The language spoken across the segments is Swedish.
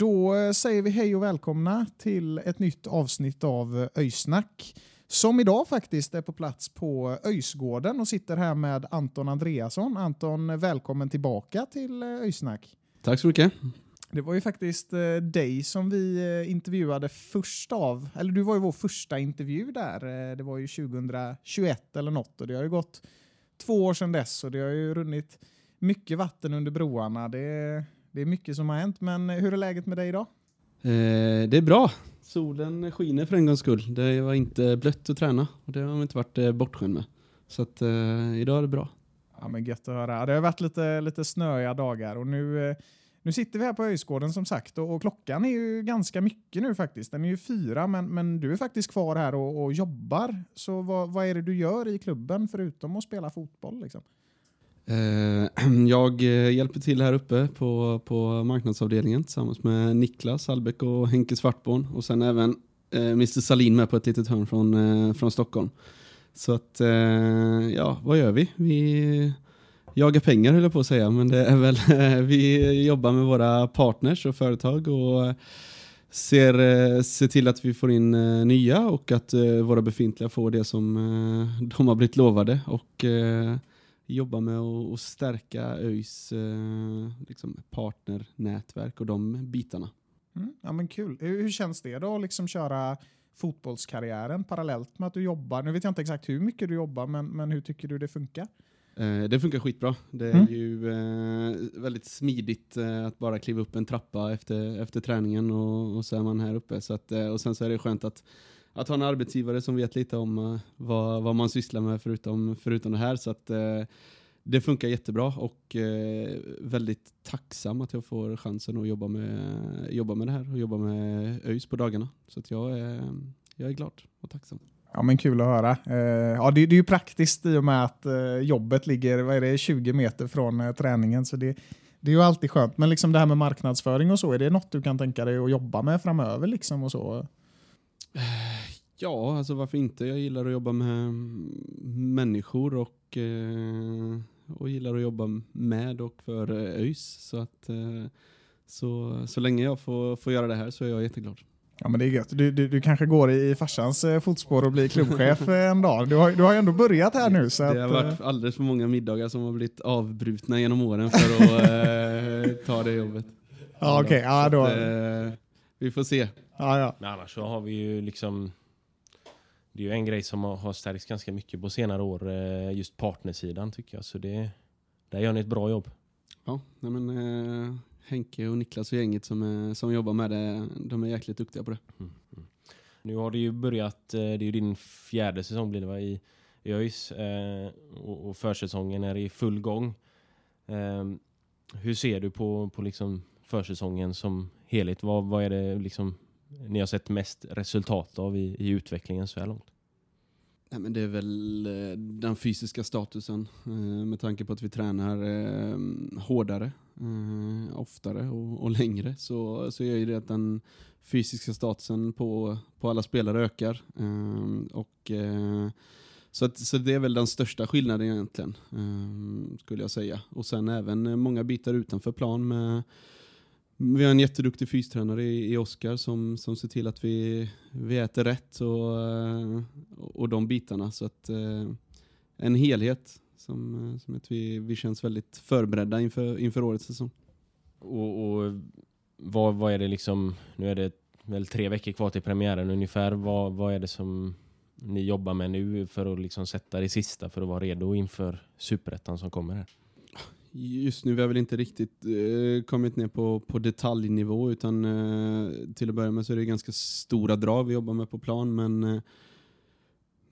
Då eh, säger vi hej och välkomna till ett nytt avsnitt av Öysnack. Som idag faktiskt är på plats på Öysgården och sitter här med Anton Andreasson. Anton, välkommen tillbaka till eh, Öysnack. Tack så mycket. Det var ju faktiskt eh, dig som vi eh, intervjuade först av, eller du var ju vår första intervju där. Eh, det var ju 2021 eller något och det har ju gått två år sedan dess och det har ju runnit mycket vatten under broarna. Det, det är mycket som har hänt, men hur är läget med dig idag? Eh, det är bra. Solen skiner för en gångs skull. Det var inte blött att träna och det har man inte varit eh, bortskämd med. Så att eh, idag är det bra. Ja, men gött att höra. Det har varit lite, lite snöiga dagar och nu, eh, nu sitter vi här på Öjsgården som sagt och, och klockan är ju ganska mycket nu faktiskt. Den är ju fyra men, men du är faktiskt kvar här och, och jobbar. Så vad, vad är det du gör i klubben förutom att spela fotboll? Liksom? Eh, jag eh, hjälper till här uppe på, på marknadsavdelningen tillsammans med Niklas Albeck och Henke Svartborn och sen även eh, Mr Salin med på ett litet hörn från, från Stockholm. Så att, ja, vad gör vi? Vi jagar pengar höll jag på att säga, men det är väl, vi jobbar med våra partners och företag och ser, ser till att vi får in nya och att våra befintliga får det som de har blivit lovade och jobba med att stärka ÖIS eh, liksom partnernätverk och de bitarna. Mm, ja, men kul. Hur, hur känns det då att liksom köra fotbollskarriären parallellt med att du jobbar? Nu vet jag inte exakt hur mycket du jobbar, men, men hur tycker du det funkar? Eh, det funkar skitbra. Det är Mm. ju eh, väldigt smidigt eh, att bara kliva upp en trappa efter, efter träningen och, och så är man här uppe. Så att, och sen så är det skönt att, att ha en arbetsgivare som vet lite om eh, vad, vad man sysslar med förutom, förutom det här. Så att, eh, det funkar jättebra och eh, väldigt tacksam att jag får chansen att jobba med, jobba med det här och jobba med ÖIS på dagarna. Så att jag, är, jag är glad och tacksam. Ja, men kul att höra. Ja, det, är ju praktiskt i och med att jobbet ligger vad är det, 20 meter från träningen. Så det, det är ju alltid skönt. Men liksom det här med marknadsföring och så, är det något du kan tänka dig att jobba med framöver? Liksom och så? Ja, alltså varför inte? Jag gillar att jobba med människor och, eh, och gillar att jobba med och för eh, ÖIS. Så, att, eh, så, så länge jag får, får göra det här så är jag jätteglad. Ja, men det är gött. Du, du, du kanske går i, farsans fotspår och blir klubbchef en dag. Du har, du har ju ändå börjat här nu. Så det har att, varit eh, alldeles för många middagar som har blivit avbrutna genom åren för att eh, ta det jobbet. ja, okej. Ja, då, att, eh, vi får se. ja, ja. Men annars så har vi ju liksom Det är ju en grej som har, stärkts ganska mycket på senare år eh, Just partnersidan tycker jag Så det Där gör ni ett bra jobb Ja, nej men, eh, Henke och Niklas och gänget som, är, som jobbar med det, de är jäkligt duktiga på det. Nu har det ju börjat eh, Det är ju din fjärde säsong blir det va i i ÖIS eh, och, och försäsongen är i full gång eh, Hur ser du på, på liksom försäsongen som helhet? Vad, vad är det liksom ni har sett mest resultat av i, i utvecklingen så här långt? Nej, men det är väl eh, den fysiska statusen eh, med tanke på att vi tränar eh, hårdare, oftare och, och längre så, så gör ju det att den fysiska statusen på, på alla spelare ökar. Och, så, att, så det är väl den största skillnaden egentligen, skulle jag säga. Och sen även många bitar utanför plan med vi har en jätteduktig fystränare i, i Oskar som, som ser till att vi, vi äter rätt och, eh, och de bitarna. Så att eh, en helhet som, eh, som att vi, vi känns väldigt förberedda inför, inför årets säsong. Och, och vad, vad är det liksom, nu är det väl tre veckor kvar till premiären ungefär. Vad, vad är det som ni jobbar med nu för att liksom sätta det sista för att vara redo inför superettan som kommer här? Just nu vi har väl inte riktigt eh, kommit ner på, på detaljnivå utan eh, till att börja med så är det ganska stora drag vi jobbar med på plan men eh,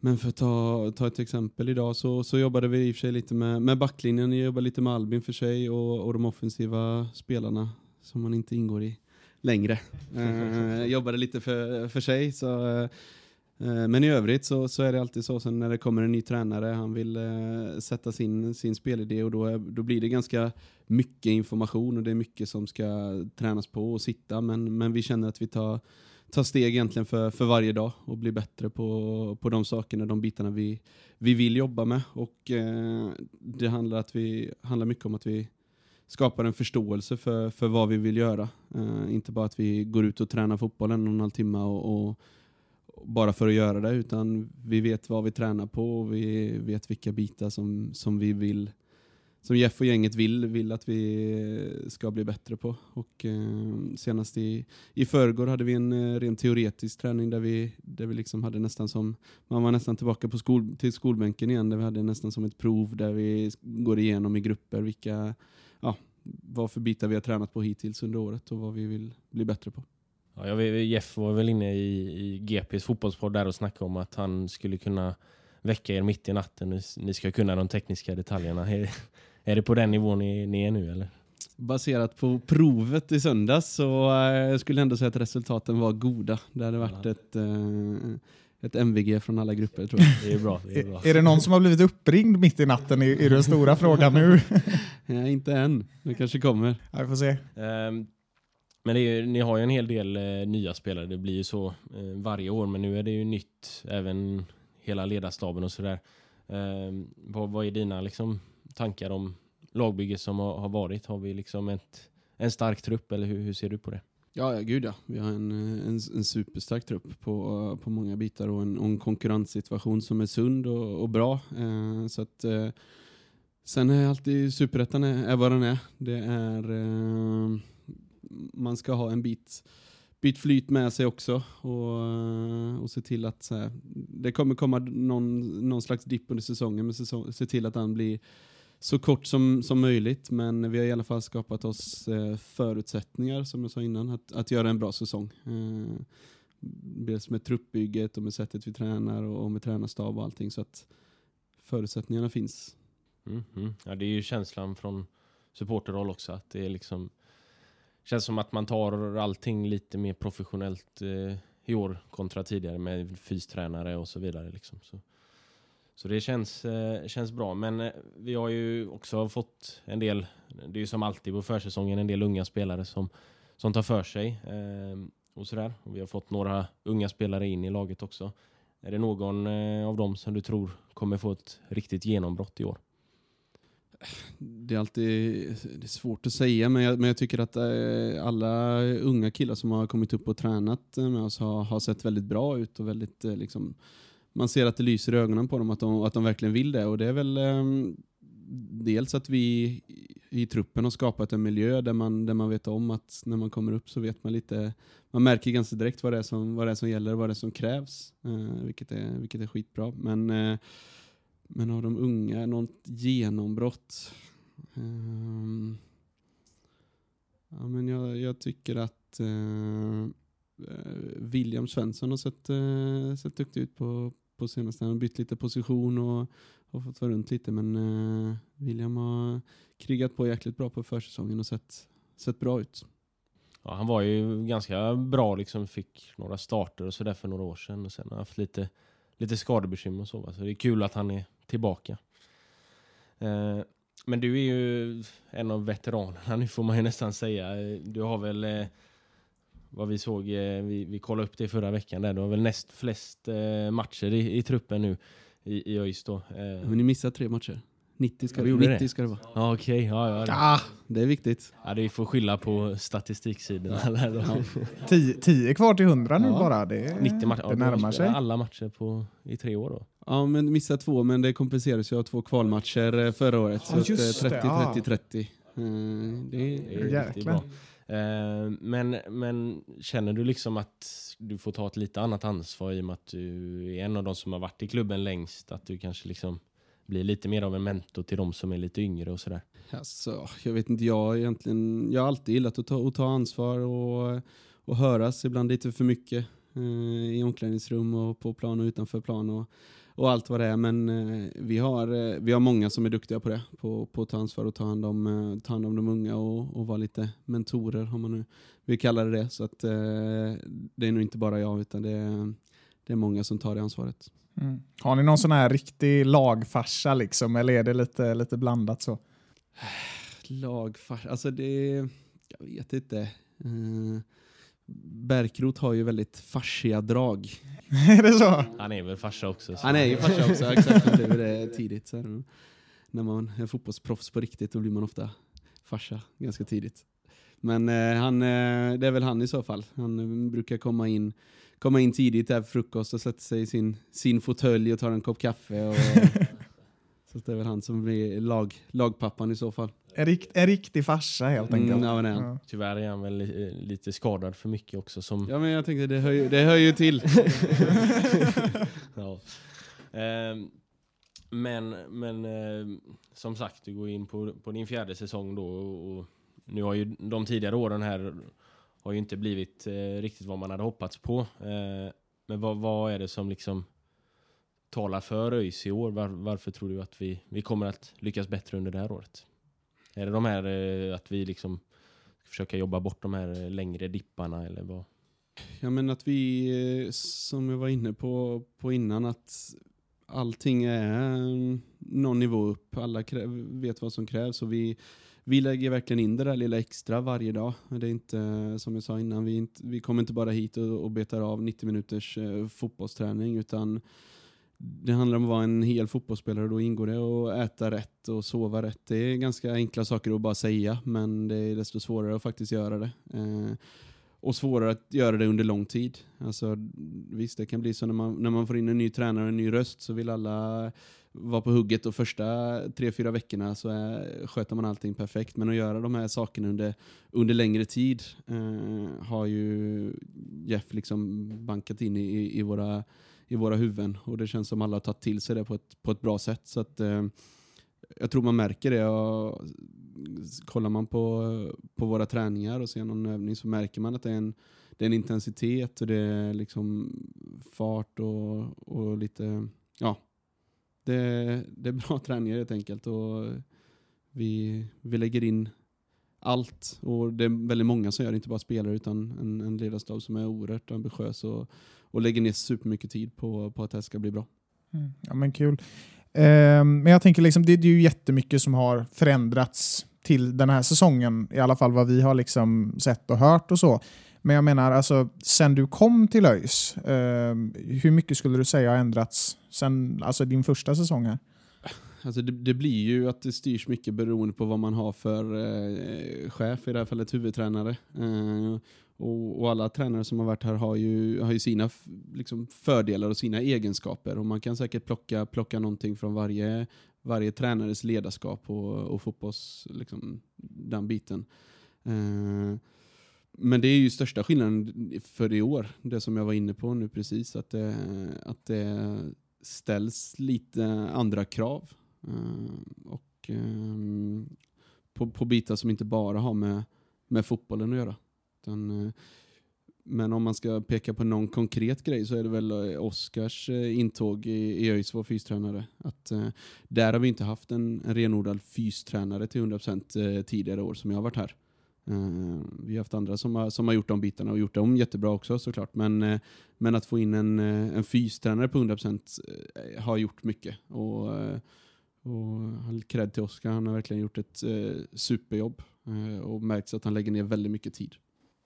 men för att ta, ta ett exempel idag så, så jobbade vi i och för sig lite med, med backlinjen, jag jobbade lite med Albin för sig och, och de offensiva spelarna som man inte ingår i längre. Eh, jobbade lite för, för sig så Eh, Eh, men i övrigt så, så är det alltid så sen när det kommer en ny tränare, han vill eh, sätta sin, sin spelidé och då, är, då blir det ganska mycket information och det är mycket som ska tränas på och sitta men, men vi känner att vi tar, tar steg egentligen för, för varje dag och blir bättre på, på de sakerna, de bitarna vi, vi vill jobba med och eh, det handlar, att vi, handlar mycket om att vi skapar en förståelse för, för vad vi vill göra. Eh, inte bara att vi går ut och tränar fotboll en och en halv timme och, och bara för att göra det utan vi vet vad vi tränar på och vi vet vilka bitar som, som vi vill som Jeff och gänget vill, vill att vi ska bli bättre på. Och eh, senast i, i förrgår hade vi en eh, rent teoretisk träning där vi, där vi liksom hade nästan som, man var nästan tillbaka på skol, till skolbänken igen, där vi hade nästan som ett prov där vi går igenom i grupper vilka, ja, vad för bitar vi har tränat på hittills under året och vad vi vill bli bättre på. Ja, jag vet, Jeff var väl inne i, i GPs fotbollspodd där och snackade om att han skulle kunna väcka er mitt i natten. Ni, ni ska kunna de tekniska detaljerna. Är, är det på den nivån ni, ni är nu eller? Baserat på provet i söndags så eh, skulle jag ändå säga att resultaten var goda. Det hade varit ett, eh, ett MVG från alla grupper tror jag. Det är bra. Det är, bra. Är, det någon som har blivit uppringd mitt i natten i, i den stora frågan nu? Nej, inte än. Det kanske kommer. Ja, vi får se. Ehm, men det är, ni har ju en hel del eh, nya spelare. Det blir ju så eh, varje år. Men nu är det ju nytt. Även hela ledarstaben och sådär. Eh, vad, vad är dina liksom, tankar om lagbygget som har, har varit? Har vi liksom ett, en stark trupp eller hur, hur ser du på det? Ja, ja, gud ja. Vi har en, eh, en, en superstark trupp på, eh, på många bitar och en, och en konkurrenssituation som är sund och, och bra. Eh, så att, eh, sen är alltid superettan är, är vad den är. Det är eh, man ska ha en bit, bit flyt med sig också och, och se till att så här, det kommer komma någon, någon slags dipp under säsongen men säsong, se till att den blir så kort som, som möjligt men vi har i alla fall skapat oss eh, förutsättningar som jag sa innan att, att göra en bra säsong. Eh, dels med truppbygget och med sättet vi tränar och, och med tränarstab och allting så att förutsättningarna finns. Mm, mm. Ja, det är ju känslan från supporterroll också. Att det är liksom, känns som att man tar allting lite mer professionellt eh, i år kontra tidigare med fystränare och så vidare. Liksom. Så, så det känns, eh, känns bra. Men eh, vi har ju också fått en del, det är ju som alltid på försäsongen, en del unga spelare som, som tar för sig. Eh, och sådär. Och vi har fått några unga spelare in i laget också. Är det någon eh, av dem som du tror kommer få ett riktigt genombrott i år? Det är alltid det är svårt att säga men jag, men jag tycker att eh, alla unga killar som har kommit upp och tränat med oss har, har sett väldigt bra ut och väldigt eh, liksom, man ser att det lyser i ögonen på dem att de, att de verkligen vill det och det är väl eh, dels att vi i truppen har skapat en miljö där man, där man vet om att när man kommer upp så vet man lite, man märker ganska direkt vad det är som, vad det är som gäller och vad det är som krävs, eh, vilket, är, vilket är skitbra. Men, eh, men av de unga, något genombrott? Um, ja, men jag, jag tycker att uh, William Svensson har sett, uh, sett duktig ut på, på senaste. Han har bytt lite position och har fått vara runt lite men uh, William har krigat på jäkligt bra på försäsongen och sett, sett bra ut. Ja, han var ju ganska bra, liksom fick några starter och sådär för några år sedan. Och sen har han haft lite, lite skadebekymmer och så. va. Så det är kul att han är tillbaka. Eh, men du är ju en av veteranerna nu får man ju nästan säga. Du har väl, eh, vad vi såg, eh, vi, vi kollade upp det förra veckan där. Du har väl näst flest eh, matcher i, i truppen nu i, i ÖIS då. Eh, Men ni missade tre matcher. 90 ska, Vi gjorde 90 det. ska det vara. ja, okej. Ja, ja, det- Ah, Det är viktigt. ja, det får skylla på då. tio, tio kvar till hundra nu Ja. bara. Det, 90 matcher. Ja, det närmar sig. alla matcher på, i tre år då. Ja, men missa två, men det kompenseras ju av två kvalmatcher eh, förra året. Så Ja, att, just eh, det, 30, ja. 30, 30. Eh, Det är riktigt bra. Men, men känner du liksom att du får ta ett lite annat ansvar i och med att du är en av de som har varit i klubben längst? Att du kanske liksom blir lite mer av en mentor till de som är lite yngre och sådär? Alltså, jag vet inte, jag egentligen, jag har alltid gillat att ta, att ta ansvar och, och höras, ibland lite för mycket eh, i omklädningsrum och på plan och utanför plan och, och allt vad det är. Men eh, vi, har, eh, vi har många som är duktiga på det, på, på att ta ansvar och ta hand om, eh, ta hand om de unga och, och vara lite mentorer, om man nu vill kalla det det. Så att, eh, det är nog inte bara jag, utan det är, det är många som tar det ansvaret. Mm. Har ni någon sån här riktig lagfarsa liksom, eller är det lite, lite blandat så? Lagfars, alltså det, jag vet inte. Bärkrot har ju väldigt farsiga drag. är det så? Han är väl farsa också? Så. Han är ju farsa också, exakt. Han blev det tidigt. Så när man är fotbollsproffs på riktigt då blir man ofta farsa ganska tidigt. Men eh, han, eh, det är väl han i så fall. Han eh, brukar komma in, komma in tidigt där frukost och sätta sig i sin, sin fåtölj och ta en kopp kaffe. Och, så det är väl han som blir lag, lagpappan i så fall. En, rikt, en riktig farsa helt enkelt. Mm, ja, men. Ja. Tyvärr är han väl li- lite skadad för mycket också. Som, Ja men jag tänkte det hör ju, det hör ju till. Ja. Ehm, men men ehm, som sagt, du går in på, på din fjärde säsong då. Och, och nu har ju de tidigare åren här har ju inte blivit eh, riktigt vad man hade hoppats på. Eh, men vad, vad är det som liksom talar för ÖIS i år? Var, varför tror du att vi, vi kommer att lyckas bättre under det här året? Är det de här eh, att vi liksom ska försöka jobba bort de här eh, längre dipparna eller vad? Ja men att vi, eh, som jag var inne på, på innan, att allting är mm, någon nivå upp. Alla vet vad som krävs och vi, vi lägger verkligen in det där lilla extra varje dag. Det är inte, eh, som jag sa innan, vi, inte, vi kommer inte bara hit och, och betar av 90 minuters eh, fotbollsträning utan det handlar om att vara en hel fotbollsspelare och då ingår det att äta rätt och sova rätt. Det är ganska enkla saker att bara säga men det är desto svårare att faktiskt göra det. Eh, och svårare att göra det under lång tid. Alltså, visst, det kan bli så när man, när man får in en ny tränare och en ny röst så vill alla vara på hugget och första tre, fyra veckorna så är, sköter man allting perfekt. Men att göra de här sakerna under, under längre tid eh, har ju Jeff liksom bankat in i, i, våra, i våra huvuden och det känns som alla har tagit till sig det på ett, på ett bra sätt. Så att, eh, jag tror man märker det. Och kollar man på, på våra träningar och ser någon övning så märker man att det är en, det är en intensitet och det är liksom fart och, och lite, ja, det, det är bra träningar helt enkelt och vi, vi lägger in allt och det är väldigt många som gör det, inte bara spelare utan en, en ledarstab som är oerhört ambitiös och, och lägger ner supermycket tid på, på att det här ska bli bra. Mm. Ja, men kul. Um, men jag tänker liksom, det, det är ju jättemycket som har förändrats till den här säsongen, i alla fall vad vi har liksom sett och hört och så. Men jag menar, alltså, sen du kom till ÖIS, eh, hur mycket skulle du säga har ändrats sen alltså din första säsong här? Alltså det, det blir ju att det styrs mycket beroende på vad man har för eh, chef, i det här fallet huvudtränare. Eh, och, och alla tränare som har varit här har ju, har ju sina liksom, fördelar och sina egenskaper. Och man kan säkert plocka, plocka någonting från varje, varje tränares ledarskap och, och fotbolls, liksom, den biten. Eh, men det är ju största skillnaden för i år, det som jag var inne på nu precis, att det, att det ställs lite andra krav. Eh, och ehm, på, på bitar som inte bara har med, med fotbollen att göra. Utan, eh, men om man ska peka på någon konkret grej så är det väl eh, Oskars intåg i, i ÖIS vår fystränare. Att, eh, där har vi inte haft en, en renodlad fystränare till 100% eh, tidigare år som jag har varit här. Eh, vi har haft andra som har, som har gjort de bitarna och gjort dem jättebra också såklart. Men, eh, men att få in en, en fystränare på 100% har gjort mycket. Och, och cred till Oskar, han har verkligen gjort ett eh, superjobb. Eh, och märks att han lägger ner väldigt mycket tid.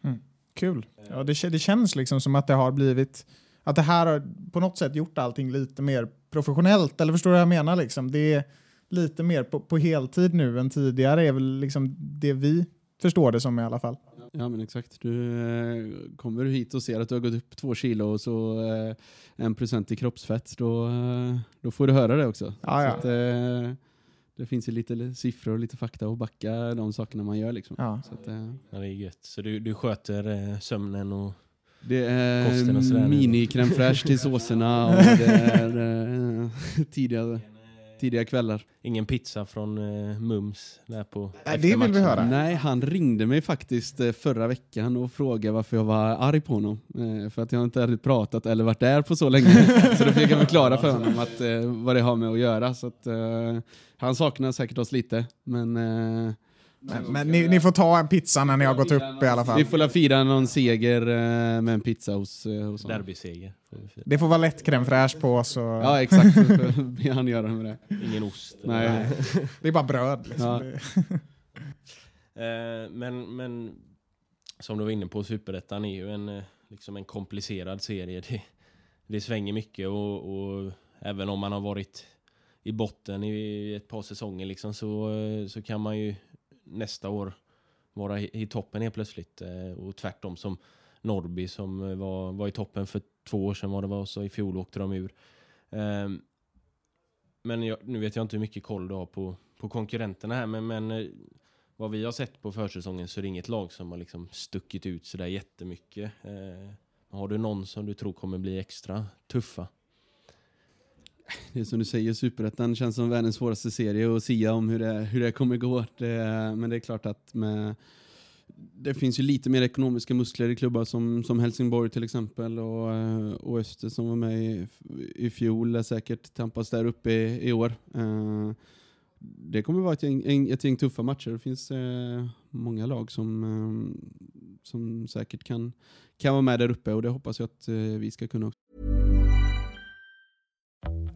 Mm. Kul. Ja, det, det känns liksom som att det har blivit att det här har på något sätt gjort allting lite mer professionellt. Eller förstår du vad jag menar? Liksom? Det är lite mer på, på heltid nu än tidigare är väl liksom det vi förstår det som i alla fall. Ja men exakt. Du eh, kommer du hit och ser att du har gått upp två kilo och så eh, en procent i kroppsfett, då, eh, då får du höra det också. Ja, ja. Så att, eh, det finns ju lite siffror och lite fakta och backa de sakerna man gör. Liksom. Ja. Så att, eh, Ja, det är gött. Så du, du sköter eh, sömnen och... det är mini fraîche till såserna och det är eh, tidiga, kvällar. Ingen pizza från eh, Mums där på Nej, det vill vi höra. Nej, han ringde mig faktiskt eh, förra veckan och frågade varför jag var arg på honom. Eh, För att jag inte hade pratat eller varit där på så länge. så då fick jag förklara för honom att, eh, vad det har med att göra. Så att, eh, han saknar säkert oss lite, men eh, Men, men ni, ni får ta en pizza när ni har gått upp i alla fall. vi får la fira någon seger eh, med en pizza hos, eh, hos honom. Derbyseger. Det får vara lätt crème fraîche på, så Ja, exakt. Be han göra med det. Ingen ost. Nej. det är bara bröd. Liksom. Ja. Eh, men, men som du var inne på, Superettan är ju en, liksom en komplicerad serie. Det, det svänger mycket och, och även om man har varit i botten i ett par säsonger liksom, så, så kan man ju nästa år vara i, toppen helt plötsligt. Eh, och tvärtom som Norrby som eh, var, var i toppen för två år sedan var det var, så i fjol åkte de ur. Ehm, men jag, nu vet jag inte hur mycket koll du har på, på konkurrenterna här, men, men eh, vad vi har sett på försäsongen så är det inget lag som har liksom stuckit ut sådär jättemycket. Eh, har du någon som du tror kommer bli extra tuffa? Det är som du säger, Superettan känns som världens svåraste serie att sia om hur det, hur det kommer gå. Det, men det är klart att med, det finns ju lite mer ekonomiska muskler i klubbar som, som Helsingborg till exempel och, och Öster som var med i, i fjol är säkert tampas där uppe i, i år. Eh, det kommer vara ett gäng, en- ett gäng tuffa matcher. Det finns eh, många lag som, eh, som säkert kan, kan vara med där uppe och det hoppas jag att vi ska kunna också.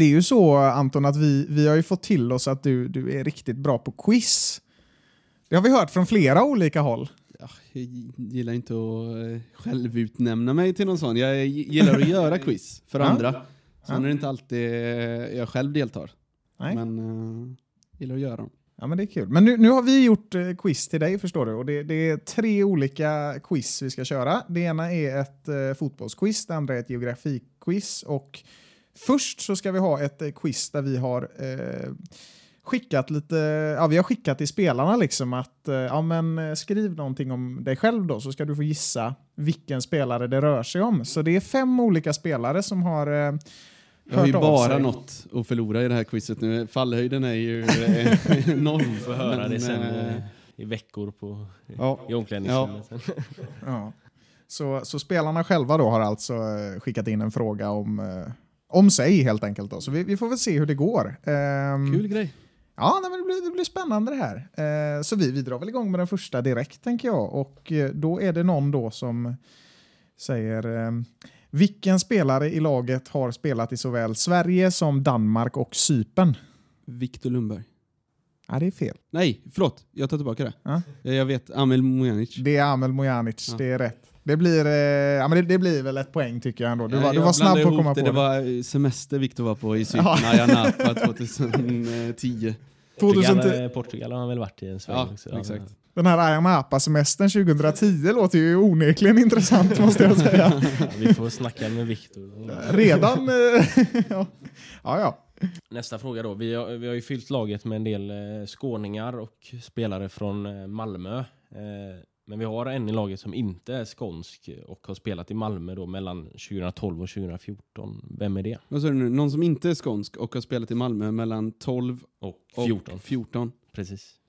Det är ju så Anton att vi, vi har ju fått till oss att du, du är riktigt bra på quiz. Det har vi hört från flera olika håll. Ja, jag gillar inte att eh, självutnämna mig till någon sån. Jag gillar att göra quiz för andra. Sen är det inte alltid eh, jag själv deltar. Nej. Men uh, gillar att göra dem. Ja, men det är kul. Men nu, nu har vi gjort eh, quiz till dig, förstår du. Och det, det är tre olika quiz vi ska köra. Det ena är ett eh, fotbollsquiz, det andra är ett geografiquiz och först så ska vi ha ett eh, quiz där vi har eh, skickat lite, ja vi har skickat till spelarna liksom att eh, ja men eh, skriv någonting om dig själv då så ska du få gissa vilken spelare det rör sig om. Så det är fem olika spelare som har eh, jag har ju bara sig. något att förlora i det här quizet nu. Fallhöjden är ju eh, noll. Får höra Men, det sen eh, eh, i veckor på, Ja. i omklädningsrummet. sen. Ja. Så, så spelarna själva då har alltså eh, skickat in en fråga om, om sig helt enkelt. Då. Så vi, vi får väl se hur det går. Ehm, Kul grej. Ja, nej, men det, blir, det blir spännande det här. Eh, så vi, vi drar väl igång med den första direkt tänker jag. Och då är det någon då som säger eh, vilken spelare i laget har spelat i såväl Sverige som Danmark och Cypern? Viktor Lundberg. Ja, det är fel. Nej, förlåt. Jag tar tillbaka det. Ja. Eh, Jag vet, Amel Mujanic. Det är Amel Mojanic, Ja. det är rätt. Det blir, eh, ja, men det, det blir väl ett poäng tycker jag ändå. Du var, Jag du var snabb på att komma det. på Det det. var eh, semester Viktor var på i. Ayia Napa 2010. Portugal, 2010, eh, Portugal har han väl varit i en sväng Ja, också. exakt. Den här Ayia Napa-semestern 2010 låter ju onekligen intressant måste jag säga. Ja, vi får snacka med Viktor. Redan... eh, ja. ja, ja. Nästa fråga då. Vi har, vi har ju fyllt laget med en del eh, skåningar och spelare från eh, Malmö. Men vi har en i laget som inte är skånsk och har spelat i Malmö då mellan 2012 och 2014. Vem är det? Vad sa du nu? Någon som inte är skånsk och har spelat i Malmö mellan 12 Och och 14. 14. Precis.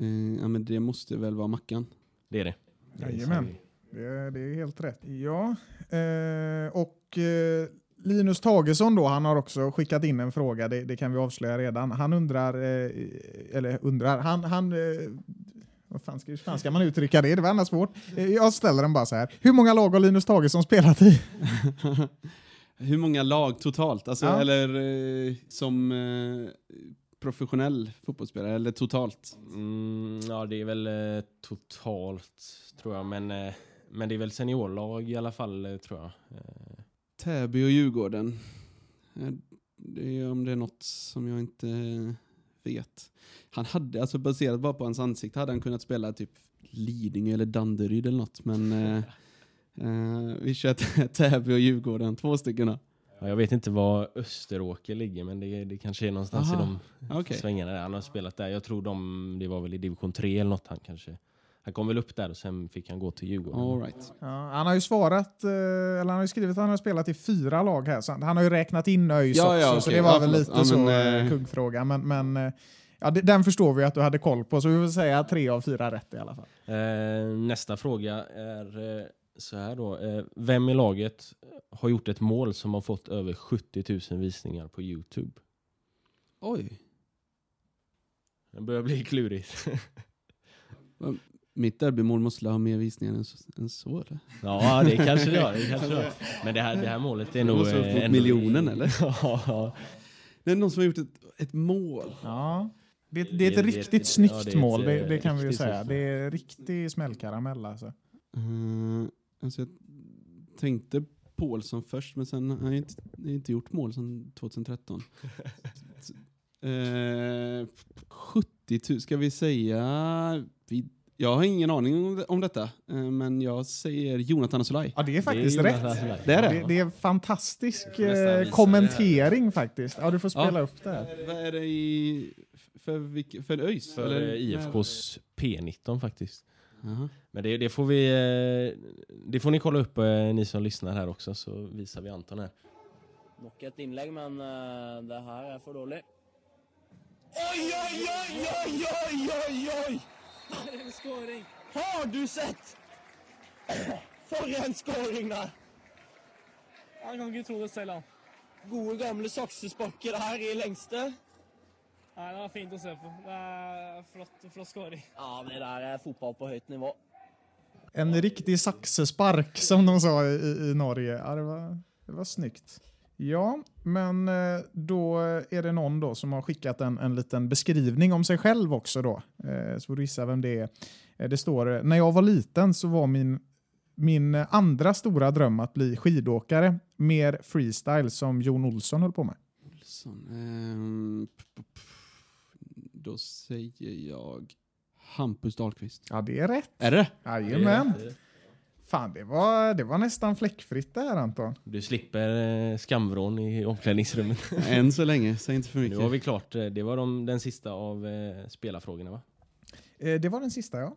Eh, ja, men det måste väl vara Mackan. Det är det. Jajamän. Det, är- det är helt rätt. Ja, eh, och eh, Linus Tagesson då, han har också skickat in en fråga, det, det kan vi avslöja redan. Han undrar, eh, eller undrar, han, han eh, vad fan ska, hur fan ska man uttrycka det? Det var annars svårt. Eh, Jag ställer den bara så här. Hur många lag har Linus Tagesson spelat i? Hur många lag totalt? Alltså, Ja. Eller eh, som eh, professionell fotbollsspelare, eller totalt? Mm, ja, det är väl eh, totalt tror jag. Men, eh, men det är väl seniorlag i alla fall eh, tror jag. Eh, Täby och Djurgården. Eh, Det är om det är något som jag inte vet. Han hade, alltså baserat bara på hans ansikte, hade han kunnat spela typ Lidingö eller Danderyd eller något. Men eh, eh, vi kör Tä- Täby och Djurgården, två stycken då. Ja, jag vet inte var Österåker ligger, men det, det kanske är någonstans Aha. i de Okej. svängarna där. Han har spelat där. Jag tror de, det var väl i division 3 eller något han kanske. Han kom väl upp där och sen fick han gå till Djurgården. All right. Ja, han har ju svarat, eh, eller han har ju skrivit att han har spelat i fyra lag här, så han har ju räknat in ÖIS Ja, också, ja, så okej. det var väl lite Ja, så men, eh, eh, kuggfråga. Men, men ja, den förstår vi att du hade koll på, så vi får säga tre av fyra rätt i alla fall. Eh, nästa fråga är eh, så här då. Eh, vem i laget har gjort ett mål som har fått över 70 000 visningar på Youtube? Oj. Det börjar bli klurigt. Mitt derbymål måste ha mer visningar än så, än så eller? ja, det kanske det har. Det kanske det har. Men det här, det här målet är Det nog... måste vara eh, uppåt ändå- miljonen, eller? ja. Det är någon som har gjort ett, ett mål. Ja. Det, det är Det- ett det- riktigt det- snyggt ja, det mål, det, eh, det kan vi ju säga. snyggt Det är riktig smällkaramell alltså. Uh, alltså jag tänkte Paulsson först, men sen har jag inte, inte gjort mål sedan 2013. uh, 70 000, ska vi säga... Vi, jag har ingen aning om, om detta, eh, men jag säger Jonathan Asolaj. Ja, det är faktiskt Det är rätt. Det är det. Det, det är fantastisk får nästan eh, kommentering faktiskt. Ja, du får spela Ja. upp det här. Vad är det i... För, vilk, för ÖIS? För eller? eh, IFKs P19 faktiskt. Jaha. Men det, det får vi... eh, Det får ni kolla upp eh, ni som lyssnar här också så visar vi Anton här. Nok et innlegg, men eh, det her er for dårlig. Oi, oi, oi, oi, oi, oi, oi! For en skåring! Har du sett? For en skåring der! Jeg kan ikke tro det selv, han. Gode, gamle saksesparker her i lengste. Nei, det var fint å se på. Det er flott, flott skåring. Ja, det der er fotball på høyt nivå. En riktig saxespark som de sa i, i- Norge. Ja, det, var, det var snyggt. Ja, men eh, då är det någon då som har skickat en, en liten beskrivning om sig själv också då. Eh, Så får du gissa vem det är. Eh, Det står, när jag var liten så var min, min andra stora dröm att bli skidåkare. Mer freestyle som Jon Olsson höll på med. Olsson. ehm, p- p- p- då säger jag Hampus Dahlqvist. Ja, det är rätt. Är det Jajamän. Fan, det var, det var nästan fläckfritt det här Anton. Du slipper eh, skamvrån i omklädningsrummet. Än så länge, säg inte för Nu mycket. har vi klart. eh, Det var de, den sista av eh, spelarfrågorna va? Eh, Det var den sista ja.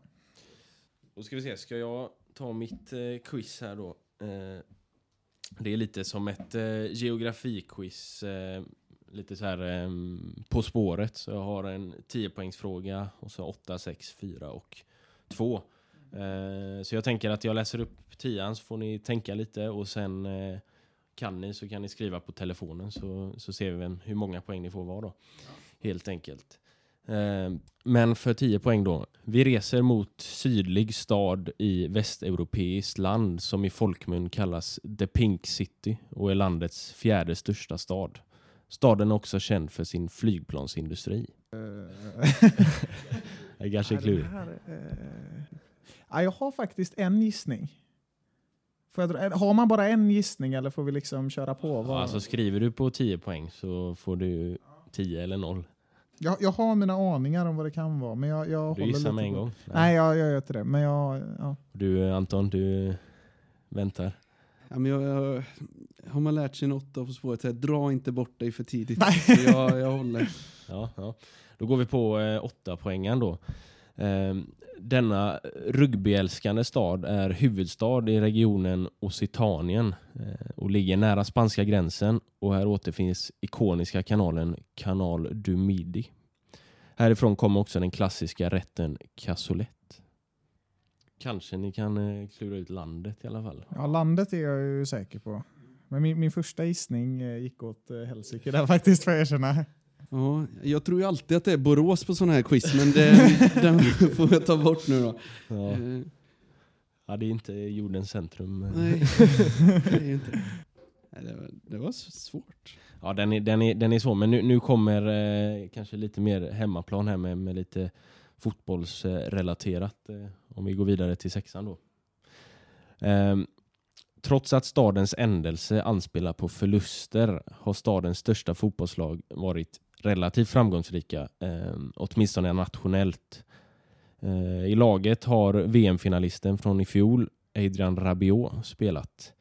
Då ska vi se, ska jag ta mitt eh, quiz här då? Eh, det är lite som ett eh, geografiquiz. Lite så här ehm, på spåret. Så jag har en 10 poängsfråga och så 8, 6, 4 och 2. Eh, så jag tänker att jag läser upp tian så får ni tänka lite och sen eh, kan ni så kan ni skriva på telefonen så, så ser vi vem, hur många poäng ni får var då. Helt enkelt. Eh, Men för 10 poäng då. Vi reser mot sydlig stad i västeuropeiskt land som i folkmun kallas The Pink City och är landets fjärde största stad. Staden är också känd för sin flygplansindustri. Det är kanske är Ja, klurigt. eh, ja, jag har faktiskt en gissning. Har man bara en gissning eller får vi liksom köra på? Vad- Alltså skriver du på 10 poäng så får du 10 eller 0. jag, jag har mina aningar om vad det kan vara, men jag, jag Du gissar med en gång. Nej, jag, jag gör inte det. Men jag, ja. Du Anton, du väntar. Ja, men jag, jag, har man lärt sig något av På spåret, så här, dra inte bort dig för tidigt. Nej. Så jag, jag håller. Ja, ja. Då går vi på eh, åtta poängen då. Eh, denna rugbyälskande stad är huvudstad i regionen Occitanien eh, och ligger nära spanska gränsen och här återfinns ikoniska kanalen Canal du Midi. Härifrån kommer också den klassiska rätten cassoulet. Kanske ni kan eh, klura ut landet i alla fall. Ja, landet är jag ju säker på. Men min, min första gissning eh, gick åt eh, helsike där faktiskt, får jag erkänna. Ja, jag tror ju alltid att det är Borås på sådana här quiz, men det, den får jag ta bort nu då. Ja. Eh, Ja, det är inte jordens centrum. nej, det är ju inte. Nej, det, var, det var s- svårt. Ja, den är, den är, den är svår, men nu, nu kommer eh, kanske lite mer hemmaplan här med, med lite fotbollsrelaterat. Eh, om vi går vidare till sexan då. Ehm, trots att stadens ändelse anspelar på förluster har stadens största fotbollslag varit relativt framgångsrika, eh, åtminstone nationellt. Eh, I laget har VM-finalisten från i fjol, Adrian Rabiot, spelat.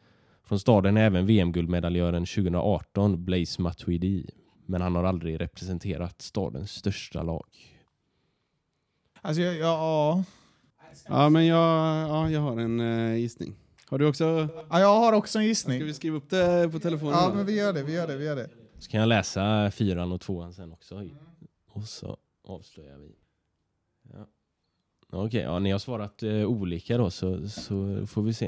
Från staden är även VM-guldmedaljören 2018, Blaise Matuidi. Men han har aldrig representerat stadens största lag. Alltså, ja, ja, Ja, men jag, ja, jag har en uh, gissning. Har du också? ja, jag har också en Ska gissning. vi skriva upp det på telefonen? Ja, då? men vi gör det, vi gör det, vi gör det. Så kan jag läsa fyran och tvåan sen också. Och så avslöjar vi. Ja. Okej, ja, ni har svarat eh, olika då så, så får vi se.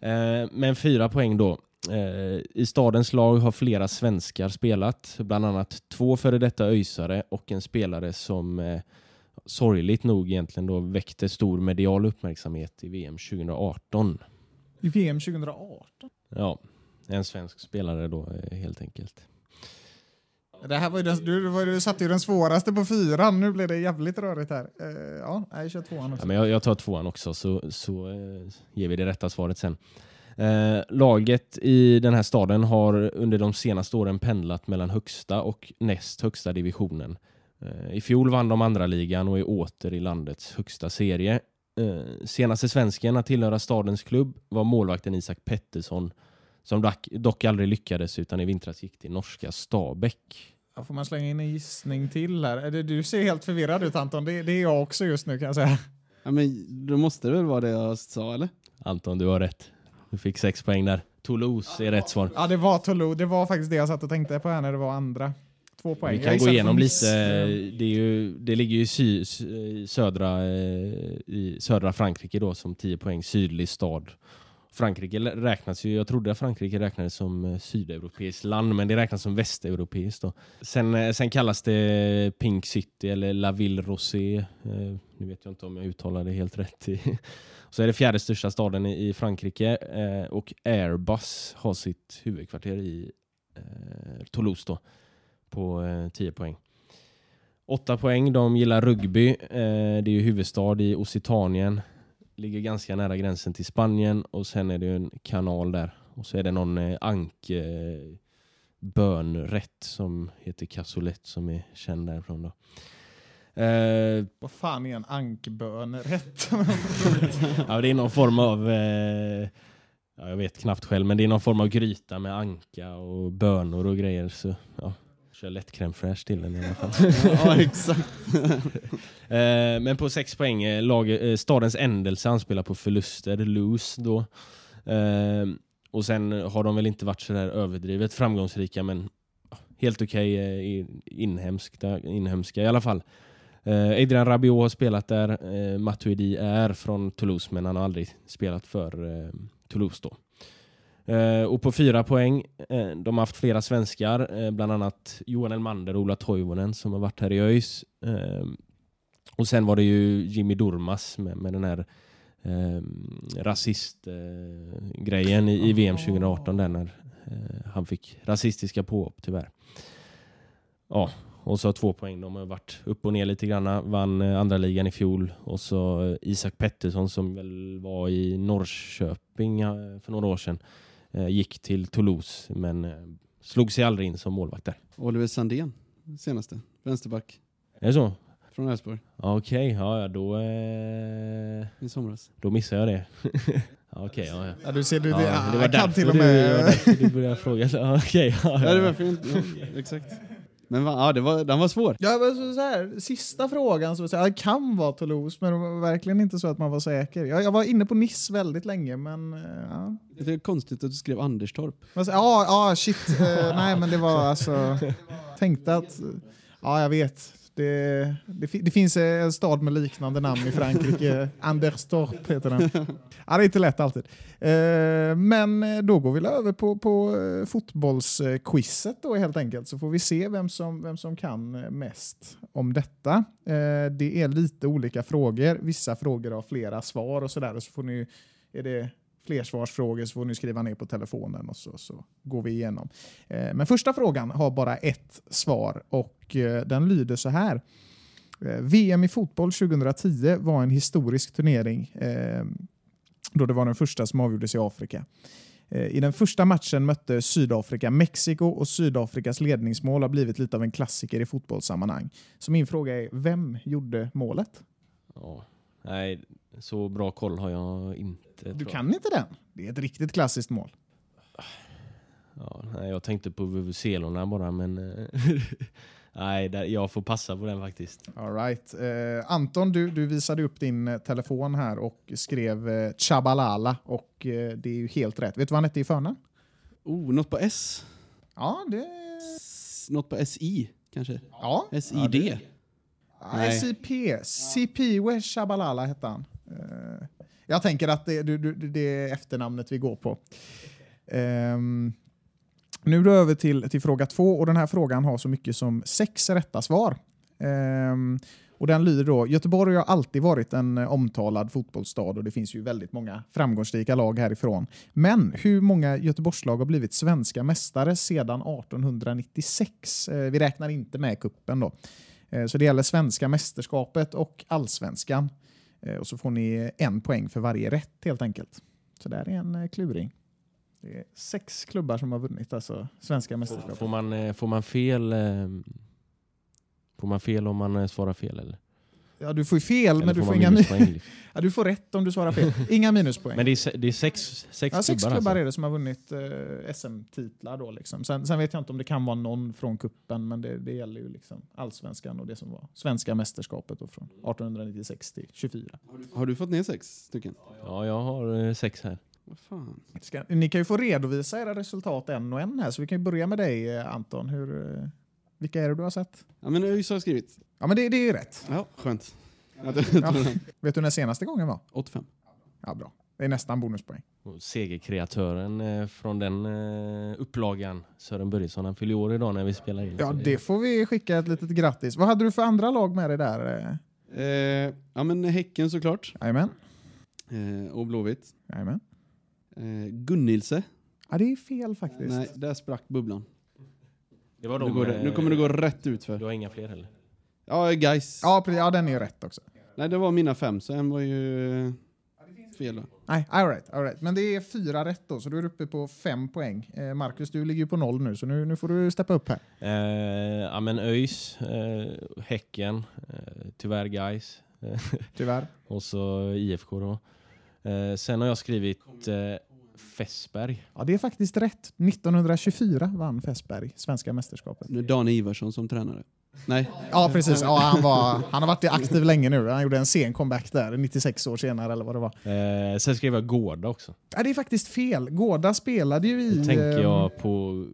Eh, men fyra poäng då. Eh, I stadens lag har flera svenskar spelat, bland annat två före detta öjsare och en spelare som sorgligt nog egentligen då väckte stor medial uppmärksamhet i VM 2018. I VM 2018. Ja, en svensk spelare då eh, helt enkelt. Det här var ju den, du, du, satte ju den svåraste på fyran, nu blev det jävligt rörigt här. Eh, ja, jag kör tvåan också. Ja, men jag, jag tar tvåan också så, så eh, ger vi det rätta svaret sen. Eh, laget i den här staden har under de senaste åren pendlat mellan högsta och näst högsta divisionen. Eh, I fjol vann de andra ligan och är åter i landets högsta serie. Eh, senaste svensken att tillhöra stadens klubb var målvakten Isak Pettersson som dock, aldrig lyckades utan i vintras gick till norska Stabäck. Ja, får man slänga in en gissning till här? Är det- Du ser helt förvirrad ut Anton, det, det är jag också just nu kan jag säga. Ja, men då måste det väl vara det jag sa, eller? Anton, du har rätt. Du fick sex poäng där. Toulouse är rätt svar. Ja, det var Toulouse, det var faktiskt det jag satt och tänkte på här när det var andra. Två poäng. Vi kan gå igenom lite. Det, är ju, det ligger ju i sy, södra, eh, i södra Frankrike då som 10 poäng, sydlig stad. Frankrike räknas ju, jag trodde att Frankrike räknades som eh, sydeuropeiskt land, men det räknas som västeuropeiskt. Då. Sen, eh, sen kallas det Pink City eller La Ville Rosé. Eh, nu vet jag inte om jag uttalar det helt rätt. Så är det fjärde största staden i, Frankrike och Airbus har sitt huvudkvarter i Toulouse då, på eh, 10 poäng. 8 poäng, de gillar rugby. Eh, det är ju huvudstad i Occitanien. Ligger ganska nära gränsen till Spanien och sen är det en kanal där. Och så är det någon eh, ank eh, bönrätt som heter cassoulet som är känd därifrån då. Eh, Vad fan är en ankbönrätt? ja, det är någon form av, eh, ja, jag vet knappt själv, men det är någon form av gryta med anka och bönor och grejer. Så ja, kör lätt crème fraîche till den i alla fall. Ja, exakt. Eh, men på sex poäng, eh, lag, eh, stadens ändelse anspelar på förluster, lose då. Och sen har de väl inte varit sådär överdrivet framgångsrika, men helt okej i- inhemska, inhemska i alla fall. Adrian Rabiot har spelat där, Matuidi är från Toulouse, men han har aldrig spelat för Toulouse då. Eh, och på fyra poäng, eh, de har haft flera svenskar, eh, bland annat Johan Elmander och Ola Toivonen som har varit här i ÖIS. Eh, och sen var det ju Jimmy Durmas med, med den här eh, rasistgrejen eh, grejen i, i VM 2018 där när eh, han fick rasistiska påhopp tyvärr. Ja, och så två poäng. De har varit upp och ner lite grann. Vann eh, andra ligan i fjol. Och så eh, Isak Pettersson som väl var i Norrköping för några år sedan. Eh, gick till Toulouse men eh, slog sig aldrig in som målvakt där. Oliver Sandén, senaste. Vänsterback Är det så? från Elfsborg Ja, Okej, ja, ja, då, eh, i somras. då missar jag det. ja, Okej, ja, ja. Ja, du ser, du, Ja, det, det jag var kan till och du, det med... därför du började fråga. Ja, Okej, ja, Ja, det ja. var fint. Ja, exakt. Men ja, det var, den var svår. Ja, men så, här, sista frågan, så, så här, det kan vara Toulouse, men det var verkligen inte så att man var säker. Jag, jag var inne på Nice väldigt länge, men eh, ja. Det är konstigt att du skrev Anderstorp. Men så- Ja, ja, shit. Eh, nej, men det var alltså... Tänkte att... Ja, jag vet. Det, det, det finns en stad med liknande namn i Frankrike. Anderstorp heter den. Ja, det är inte lätt alltid. Eh, men eh, då går vi över på, på eh, fotbollsquizet då helt enkelt. Så får vi se vem som, vem som kan eh, mest om detta. Eh, det är lite olika frågor. Vissa frågor har flera svar och sådär. Så får ni, är det flersvarsfrågor så får ni skriva ner på telefonen och så, så går vi igenom. Eh, men första frågan har bara ett svar och eh, den lyder så här. Eh, VM i fotboll 2010 var en historisk turnering eh, då det var den första som avgjordes i Afrika. I den första matchen mötte Sydafrika Mexiko och Sydafrikas ledningsmål har blivit lite av en klassiker i fotbollssammanhang. Så min fråga är, vem gjorde målet? Ja. Nej, så bra koll har jag inte. Du jag. kan inte den? Det är ett riktigt klassiskt mål. Ja, nej, jag tänkte på vuvuzelorna bara, men... nej, där, jag får passa på den faktiskt. All right. Eh, Anton, du, du visade upp din eh, telefon här och skrev eh, Chabalala och eh, det är ju helt rätt. Vet du vad han hette i förnamn? Oh, något på S? Ja, det... S något på SI kanske? Ja. SID? Ja, det- Nej. CP. Cipiwe Chabalala hette han. Eh, jag tänker att det, du, du, det är efternamnet vi går på. Ehm, nu då över till, till fråga två och den här frågan har så mycket som sex rätta svar. Ehm, och den lyder då, Göteborg har alltid varit en eh, omtalad fotbollsstad och det finns ju väldigt många framgångsrika lag härifrån. Men hur många Göteborgslag har blivit svenska mästare sedan 1896? Ehm, vi räknar inte med kuppen då. Ehm, Så det gäller svenska mästerskapet och allsvenskan. Eh, och så får ni en poäng för varje rätt helt enkelt. Så där är en eh, kluring. Det är sex klubbar som har vunnit alltså svenska mästerskapet. Får man, eh, får man fel... eh, Får man fel om man eh, svarar fel eller? Ja, du får ju fel, Eller men du får inga minuspoäng, min- ja, du får rätt om du svarar fel. Inga minuspoäng. Men det är, det är sex, sex ja, sex klubbar klubbar alltså? är det som har vunnit eh, SM-titlar. Då, liksom. sen, sen vet jag inte om det kan vara någon från kuppen men det, det gäller ju liksom allsvenskan och det som var svenska mästerskapet då, från 1896 till 24. Har du fått ner sex stycken? Ja, jag har eh, sex här. Vad fan? Ska, ni kan ju få redovisa era resultat en och en här, så vi kan ju börja med dig eh, Anton. Hur, eh, vilka är det du har sett? Ja men ÖIS har jag skrivit. Ja, men det, det är ju rätt. Ja, skönt. Ja. Vet du när senaste gången var? 85. Ja, bra. Det är nästan bonuspoäng. Och segerkreatören eh, från den eh, upplagan, Sören Börjesson, han fyller år idag när vi spelar in. Ja, det får vi skicka ett litet grattis. Vad hade du för andra lag med dig där? Eh, ja men Häcken såklart. Jajamän. Eh, och Blåvitt. Jajamän. Eh, Gunnilse. Ja, det är fel faktiskt. Nej, där sprack bubblan. Det var Nu, de, går det, nu eh, kommer det gå rätt ut för. Du har inga fler heller? Ja, guys. Ja, precis. ja, den är rätt också. Nej, det var mina fem, så en var ju fel. Då. Nej, all right, all right. Men det är fyra rätt då, så du är uppe på fem poäng. Eh, Marcus, du ligger ju på noll nu, så nu, nu får du steppa upp här. Eh, ja men ÖIS, eh, Häcken, eh, tyvärr guys eh, Tyvärr. och så IFK då. Eh, sen har jag skrivit eh, Fässberg. Ja, det är faktiskt rätt. 1924 vann Fässberg svenska mästerskapet. Nu är Dan Ivarsson som tränare. Nej, Ja, precis. Ja, han, var, han har varit aktiv länge nu. Han gjorde en sen comeback där, 96 år senare eller vad det var. Eh, sen skrev jag Gårda också. Ja, det är faktiskt fel. Gårda spelade ju i... Då tänker jag på,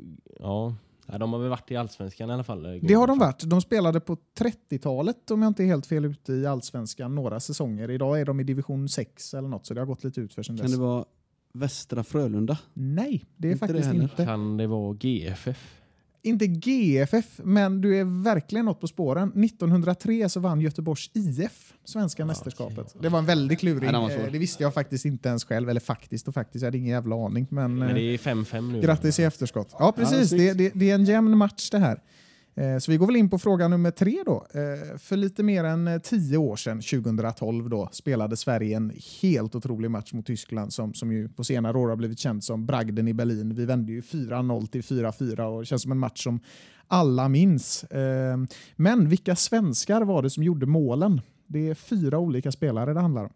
ja, ja, de har väl varit i Allsvenskan i alla fall. eh, Det har de varit. De spelade på 30-talet om jag inte är helt fel ute i allsvenskan några säsonger. Idag är de i division 6 eller något så det har gått lite ut för sen kan dess. det vara Västra Frölunda? Nej, det är Inte det faktiskt heller. inte. Kan det vara GFF? Inte GFF, men du är verkligen något på spåren. 1903 så vann Göteborgs IF svenska mästerskapet. Det var en väldig kluring. Nej. Eh, det visste jag faktiskt inte ens själv. Eller faktiskt och faktiskt, jag hade ingen jävla aning. Men, Men eh, det är 5-5 nu. Grattis i efterskott. Ja, precis. det, snyggt. det, det är en jämn match det här. Eh, så vi går väl in på fråga nummer tre då. Eh, för lite mer än eh, tio år sedan, 2012, då, spelade Sverige en helt otrolig match mot Tyskland som, som ju på senare år har blivit känd som bragden i Berlin. Vi vände ju 4-0 till 4-4 och det känns som en match som alla minns. Men vilka svenskar var det som gjorde målen? Det är fyra olika spelare det handlar om.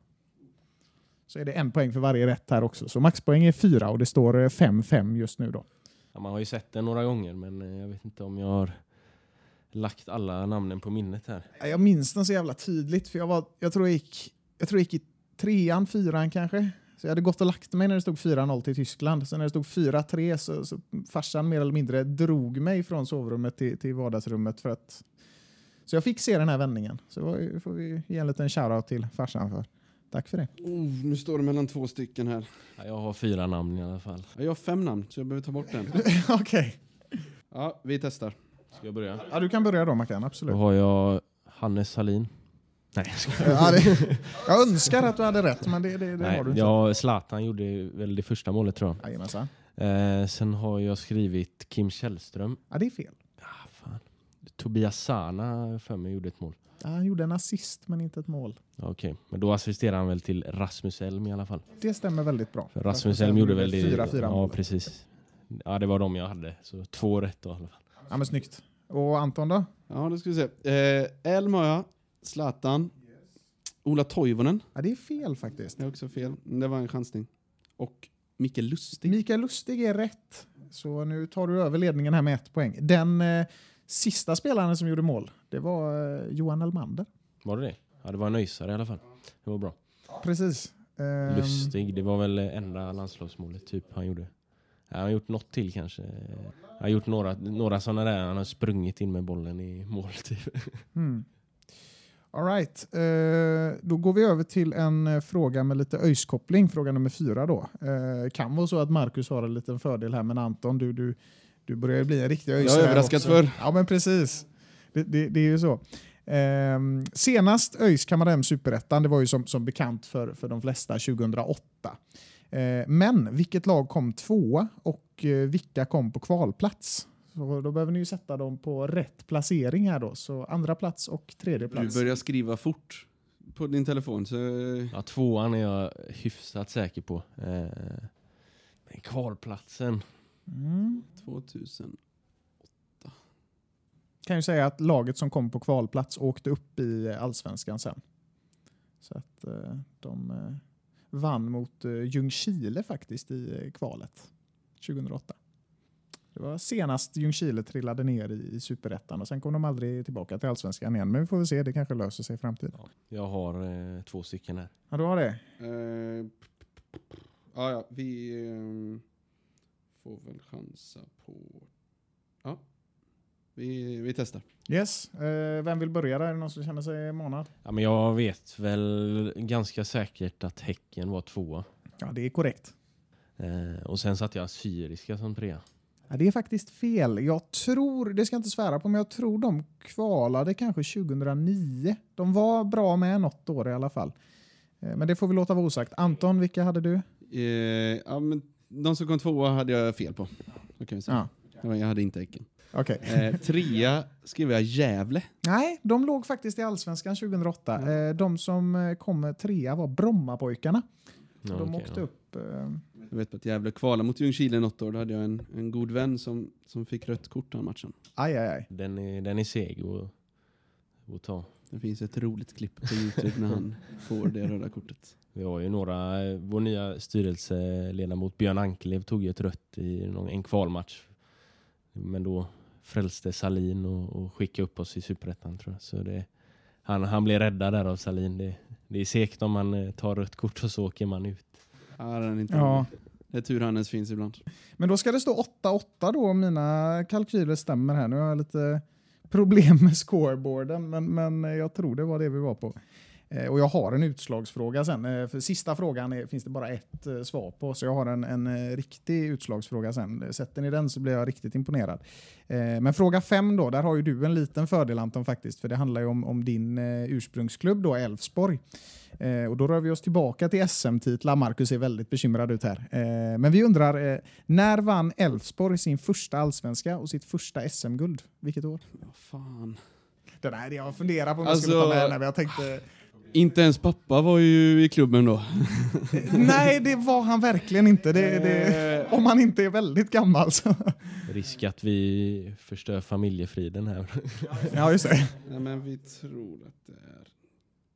Så är det en poäng för varje rätt här också. Så maxpoäng är fyra och det står 5-5 just nu då. Ja, man har ju sett den några gånger men jag vet inte om jag har lagt alla namnen på minnet här. Ja, Jag minns den så jävla tydligt, för jag, var, jag, tror jag, gick, jag tror jag gick i trean, fyran kanske. Så jag hade gått och lagt mig när det stod 4-0 till Tyskland. Så när det stod 4-3 så, så farsan mer eller mindre drog mig från sovrummet till, till vardagsrummet för att... Så jag fick se den här vändningen. Så var får vi ge en liten shoutout till farsan för. Tack för det. Oh, nu står det mellan två stycken här. Ja, Jag har fyra namn i alla fall. Ja, Jag har fem namn, så jag behöver ta bort den. Okej. Ja, vi testar. Ska jag börja? Ja, du kan börja då Mackan, absolut. Då har jag Hannes Salin. Nej, jag. Ja, det, jag önskar att du hade rätt, men det, det, det Nej, har du inte. ja, Zlatan gjorde väl det första målet tror jag. Jajamensan. Eh, sen har jag skrivit Kim Källström. Ja, det är fel. Ah, fan. Tobias Sana för mig gjorde ett mål. Ja, han gjorde en assist, men inte ett mål. Ja, Okej, men då assisterar han väl till Rasmus Elm i alla fall. Det stämmer väldigt bra. För Rasmus Elm gjorde väl det... Fyra, fyra Ja, mål. precis. Ja, det var de jag hade. Så två rätt då i alla fall. Ja, men snyggt. Och Anton då? Ja, då ska vi se. Eh, Elm har jag. Zlatan. Ola Toivonen. Ja, det är fel faktiskt. Det är också fel. Det var en chansning. Och Micke Lustig. Mikael Lustig är rätt. Så nu tar du över ledningen här med ett poäng. Den eh, sista spelaren som gjorde mål, det var eh, Johan Elmander. Var det det? Ja, det var en öisare i alla fall. Det var bra. Precis. Ehm, Lustig, det var väl enda landslagsmålet typ han gjorde. Ja, han har gjort något till kanske. Han har gjort några, några sådana där, han har sprungit in med bollen i mål typ. Mm. All right. Eh, då går vi över till en eh, fråga med lite öjskoppling, fråga nummer fyra. Då. Eh, kan vara så att Marcus har en liten fördel här, men Anton, du, du, du börjar ju bli en riktig öjsare. Jag är överraskad också. för. Ja, men precis. Det, det, det är ju så. Ehm, senast ÖIS kammade hem superettan, det var ju som, som bekant för, för de flesta 2008. Eh, men vilket lag kom tvåa och eh, vilka kom på kvalplats? Så då behöver ni ju sätta dem på rätt placering här då. Så andra plats och tredje Du plats. börjar skriva fort på din telefon. Så... Ja, tvåan är jag hyfsat säker på. Eh, men kvalplatsen. Mm. 2000. Kan ju säga att laget som kom på kvalplats åkte upp i allsvenskan sen. Så att eh, de vann mot eh, Ljungskile faktiskt i eh, kvalet 2008. Det var senast Ljungskile trillade ner i, i superettan och sen kom de aldrig tillbaka till allsvenskan igen. Men vi får väl se, det kanske löser sig i framtiden. Jag har eh, två stycken här. Ja, du har det? Eh, ja, ja, vi eh, får väl chansa på... Ja, vi, vi testar. Yes. Eh, vem vill börja där? Är det någon som känner sig manad? Ja, men jag vet väl ganska säkert att Häcken var tvåa. Ja, det är korrekt. Eh, och sen satte jag Syriska som trea. Ja, det är faktiskt fel. Jag tror, det ska jag inte svära på, men jag tror de kvalade kanske 2009. De var bra med något år i alla fall. Eh, Men det får vi låta vara osagt. Anton, vilka hade du? Eh, ja, men de som kom tvåa hade jag fel på. Kan vi säga. Ja. Jag hade inte Häcken. Okej. Eh, trea skrev jag Gävle. Nej, de låg faktiskt i Allsvenskan 2008. Eh, De som eh, kom trea var Brommapojkarna. Ja, de okej, åkte ja. upp. eh, Jag vet att Gävle kvalade mot Ljungskile något år. Då hade jag en, en god vän som, som fick rött kort den matchen. Aj, aj, aj. Den är, den är seg att, att ta. Det finns ett roligt klipp på Youtube när han får det röda kortet. Vi har ju några, eh, vår nya styrelseledamot Björn Ankelev tog ju ett rött i någon, en kvalmatch. Men då frälste Salin och, och skickade upp oss i Superettan tror jag. Så det, han, han blev räddad där av Salin. Det, det är segt om man eh, tar rött kort och så åker man ut. Ja, den är inte Ja. Det är tur han ens finns ibland. Men då ska det stå 8-8 då om mina kalkyler stämmer här. Nu har jag lite problem med scoreboarden, men, men jag tror det var det vi var på. Eh, Och jag har en utslagsfråga sen. Eh, För sista frågan är, finns det bara ett eh, svar på, så jag har en, en riktig utslagsfråga sen. Sätter ni den så blir jag riktigt imponerad. Men fråga fem då, där har ju du en liten fördel Anton faktiskt, för det handlar ju om, om din ursprungsklubb då, Elfsborg. Och då rör vi oss tillbaka till SM-titlar. Marcus är väldigt bekymrad ut här. Men vi undrar, när vann Elfsborg sin första allsvenska och sitt första SM-guld? Vilket år? Vad fan. Den här jag funderar på om jag Alltså- skulle ta med den, här, men jag tänkte... Inte ens pappa var ju i klubben då. Nej, det var han verkligen inte. Det, det, om han inte är väldigt gammal så... Risk att vi förstör familjefriden här. Ja, just det. Nej, men vi tror att det är...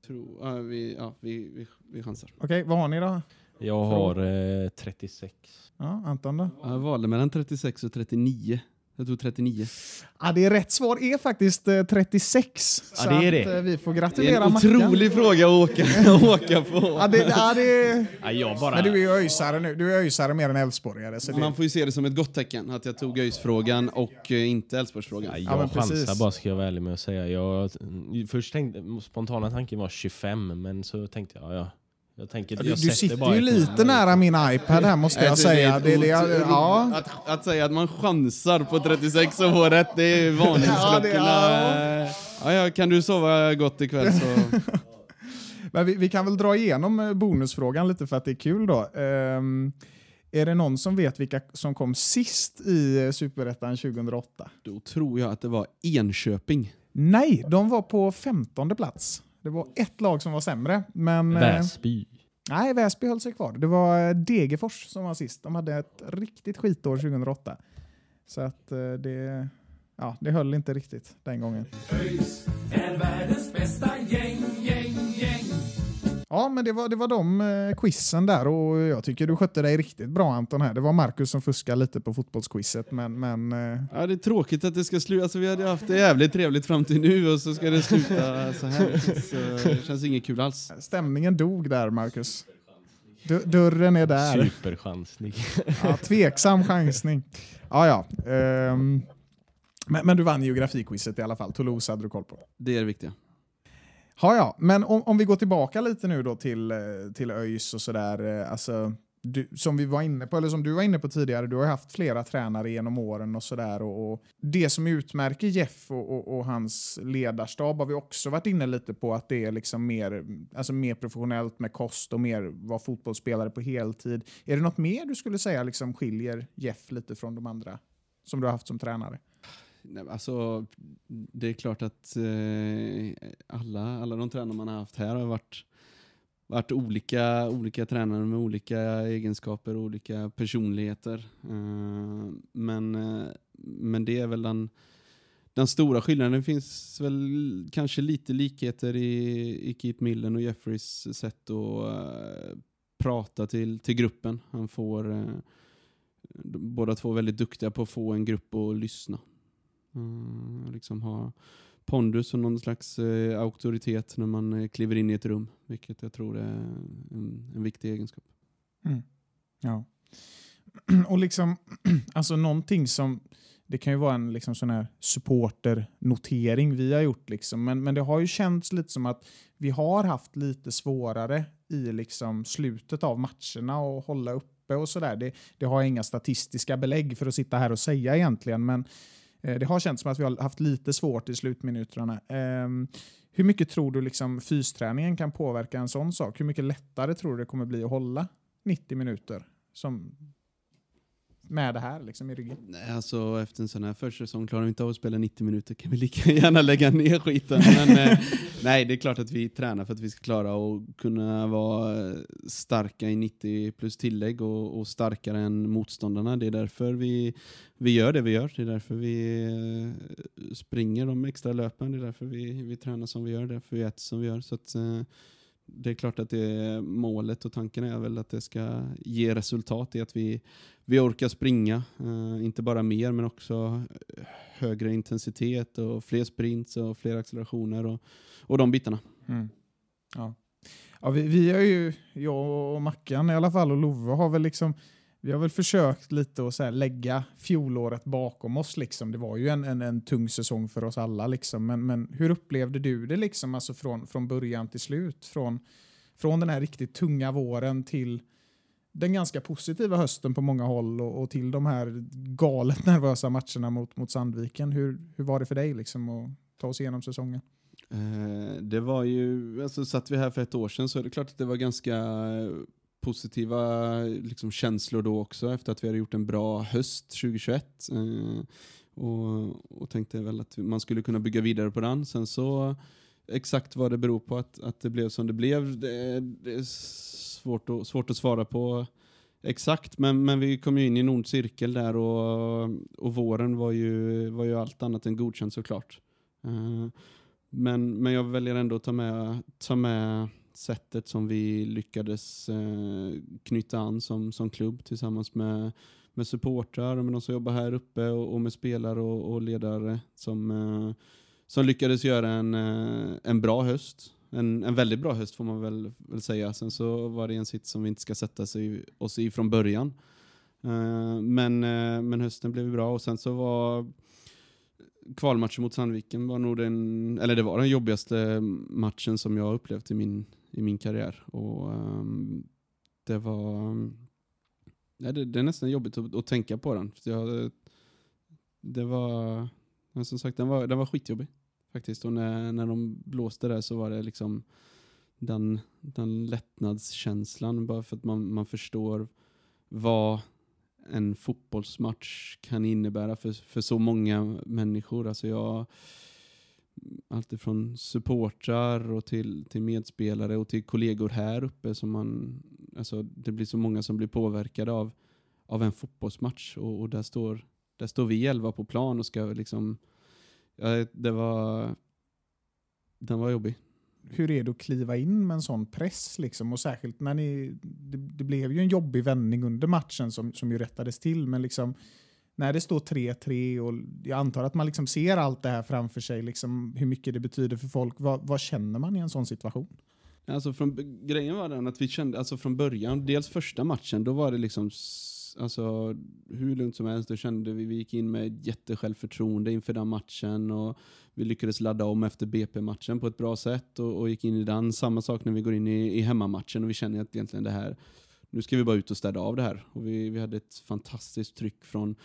Tror, ja, vi, ja, vi, vi, vi chansar. Okej, vad har ni då? Jag har eh, 36. Ja, Anton då? Jag valde mellan 36 och 39. Jag tog 39. Ja, det är rätt svar är faktiskt eh, 36. Ja, så det är att, det. eh, vi får Det är gratulera en Mackan. otrolig fråga att åka, åka på. Ja, det, ja, det, Ja, jag bara... men du är ju öjsare nu. Du är öjsare mer än älvsborgare. Så det, Man får ju se det som ett gott tecken att jag tog ÖIS-frågan och eh, inte Älvsborgsfrågan. Ja, Ja, jag men chansar precis. bara ska jag vara ärlig med att säga. Jag, först tänkte, spontana tanken var 25, men så tänkte jag, ja. Jag tänker, du, jag du sätter sitter bara ju lite nära min iPad här måste jag säga. Det, det, ja. att, att säga att man chansar på 36 och får rätt, det är varningsklockorna. Ja, Ja, ja, kan du sova gott ikväll så... Men vi, vi kan väl dra igenom eh, bonusfrågan lite för att det är kul då. Ehm, är det någon som vet vilka som kom sist i eh, Superettan 2008? Då tror jag att det var Enköping. Nej, de var på 15 plats. Det var ett lag som var sämre. Men, eh, Väsby. Nej, Väsby höll sig kvar. Det var eh, Degerfors som var sist. De hade ett riktigt skitår 2008. Så att eh, det, ja, det höll inte riktigt den gången. ÖIS är världens bästa gäng, gäng, gäng. Ja, men det var, det var de eh, quizen där och jag tycker du skötte dig riktigt bra Anton här. Det var Marcus som fuskade lite på fotbollsquizet men, men eh, Ja, det är tråkigt att det ska sluta. Alltså, vi hade haft det jävligt trevligt fram till nu och så ska det sluta så här. Det känns, det känns inget kul alls. stämningen dog där Marcus. D- dörren är där. Superchansning. Ja, tveksam chansning. Ja, ja. ehm, men, men du vann geografiquizet i alla fall. Toulouse hade du koll på. Det är det viktiga. Ja, ja. Men om, om vi går tillbaka lite nu då till, eh, till ÖIS och sådär. Eh, alltså, du, som vi var inne på, eller som du var inne på tidigare, du har ju haft flera tränare genom åren och sådär. Och, och det som utmärker Jeff och, och, och hans ledarstab har vi också varit inne lite på att det är liksom mer, alltså mer professionellt med kost och mer vara fotbollsspelare på heltid. Är det något mer du skulle säga liksom skiljer Jeff lite från de andra som du har haft som tränare? Nej, Alltså, det är klart att eh, alla, alla de tränare man har haft här har varit, varit olika, olika tränare med olika egenskaper och olika personligheter. Eh, men, eh, men det är väl den, den stora skillnaden. Det finns väl kanske lite likheter i, i Keith Millen och Jeffreys sätt att eh, prata till, till gruppen. Han får eh, båda två väldigt duktiga på att få en grupp att lyssna. Mm, liksom ha pondus och någon slags eh, auktoritet när man eh, kliver in i ett rum, vilket jag tror är en, en viktig egenskap. Mm. Ja. Och liksom, alltså någonting som, det kan ju vara en liksom sån här supporternotering vi har gjort, liksom, men, men det har ju känts lite som att vi har haft lite svårare i liksom slutet av matcherna och hålla uppe och sådär. Det, det har jag inga statistiska belägg för att sitta här och säga egentligen, men eh, Eh, det har känts som att vi har haft lite svårt i slutminuterna. Ehm, hur mycket tror du liksom fysträningen kan påverka en sån sak? Hur mycket lättare tror du det kommer bli att hålla 90 minuter som med det här liksom i ryggen? Nej, alltså efter en sån här försäsong klarar vi inte av att spela 90 minuter kan vi lika gärna lägga ner skiten. Men eh, nej, det är klart att vi tränar för att vi ska klara och kunna vara starka i 90 plus tillägg och, och starkare än motståndarna. Det är därför vi, vi gör det vi gör. Det är därför vi eh, springer de extra löpen. Det är därför vi, vi tränar som vi gör. Det är därför vi äter som vi gör. Så att, eh, det är klart att det är målet och tanken är väl att det ska ge resultat i att vi, vi orkar springa. Eh, inte bara mer men också högre intensitet och fler sprints och fler accelerationer och, och de bitarna. Mm. Ja. Ja, vi, vi har ju, jag och Mackan i alla fall och Love har väl liksom vi har väl försökt lite att så här lägga fjolåret bakom oss. Liksom. Det var ju en, en, en tung säsong för oss alla. Liksom. Men, men hur upplevde du det liksom, alltså från, från början till slut? Från, från den här riktigt tunga våren till den ganska positiva hösten på många håll och, och till de här galet nervösa matcherna mot, mot Sandviken. Hur, hur var det för dig liksom, att ta oss igenom säsongen? Eh, det var ju, alltså satt vi här för ett år sedan så är det klart att det var ganska positiva liksom, känslor då också efter att vi hade gjort en bra höst 2021. Eh, och, och tänkte väl att man skulle kunna bygga vidare på den. Sen så exakt vad det beror på att, att det blev som det blev, det, det är svårt att, svårt att svara på exakt. Men, men vi kom ju in i en ond cirkel där och, och våren var ju, var ju allt annat än godkänd såklart. Eh, men, men jag väljer ändå att ta med, ta med sättet som vi lyckades eh, knyta an som, som klubb tillsammans med, med supportrar och med de som jobbar här uppe och, och med spelare och, och ledare som, eh, som lyckades göra en, eh, en bra höst. En, en väldigt bra höst får man väl, väl säga. Sen så var det en sitt som vi inte ska sätta sig, oss i från början. Men, men hösten blev bra och sen så var kvalmatchen mot Sandviken var nog den, eller det var den jobbigaste matchen som jag upplevt i min, i min karriär. Och um, det var, ja, det, det är nästan jobbigt att, att tänka på den. För jag, det var, men som sagt, den var, den var skitjobbig faktiskt. Och när, när de blåste där så var det liksom den, den lättnadskänslan, bara för att man, man förstår vad en fotbollsmatch kan innebära för, för så många människor. Alltså jag, allt ifrån supportrar och till, till medspelare och till kollegor här uppe som man, alltså det blir så många som blir påverkade av, av en fotbollsmatch och, och där, står, där står vi elva på plan och ska liksom, ja, det var, den var jobbig hur är det att kliva in med en sån press? Liksom? Och särskilt när ni, det, det, blev ju en jobbig vändning under matchen som, som ju rättades till, men liksom, när det står 3-3 och jag antar att man liksom ser allt det här framför sig, liksom, hur mycket det betyder för folk. Vad, vad känner man i en sån situation? Alltså från, grejen var den att vi kände, alltså från början, dels första matchen, då var det liksom alltså, hur lugnt som helst. Då kände vi, vi gick in med jättesjälvförtroende inför den matchen och vi lyckades ladda om efter BP-matchen på ett bra sätt och, och, gick in i den. Samma sak när vi går in i, i hemmamatchen och vi känner att egentligen det här, nu ska vi bara ut och städa av det här. Och vi, vi hade ett fantastiskt tryck från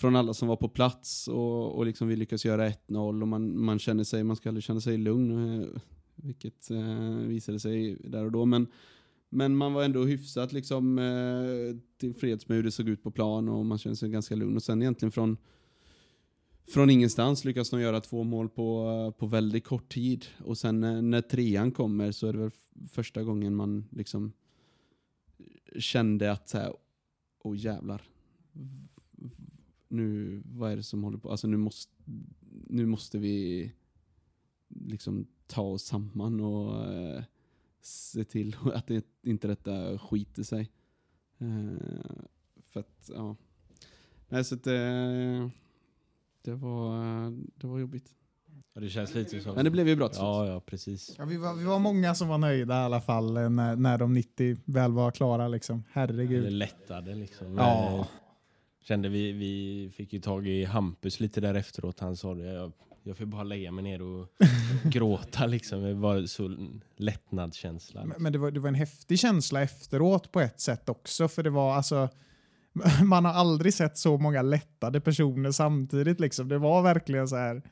från alla som var på plats och, och liksom vi lyckas göra 1-0 och man, man känner sig, man ska aldrig känna sig lugn, eh, vilket eh, visade sig där och då. Men men man var ändå hyfsat liksom, eh, tillfreds med hur det såg ut på plan och man kände sig ganska lugn. Och sen egentligen från, från ingenstans lyckas de göra två mål på, eh, på väldigt kort tid. Och sen när, när trean kommer så är det väl första gången man liksom kände att så här, åh jävlar. Nu, vad är det som håller på? Alltså nu måste, nu måste vi liksom ta oss samman och eh, se till att det, inte detta skiter sig. Uh, för att, ja. Nej, så det, det, var, det var jobbigt. Ja, det känns lite som... Men det blev ju bra till Ja, ja, precis. Ja, vi, var, vi var många som var nöjda i alla fall eh, när, när de 90 väl var klara. Liksom. Herregud. Eller lättade liksom. Ja. Kände vi, vi fick ju tag i Hampus lite där efteråt. Han sa det, jag jag får bara lägga mig ner och gråta liksom. Det var så lättnadskänsla. Men, men det, var, det var en häftig känsla efteråt på ett sätt också. För det var alltså man har aldrig sett så många lättade personer samtidigt. Liksom. Det var verkligen så här,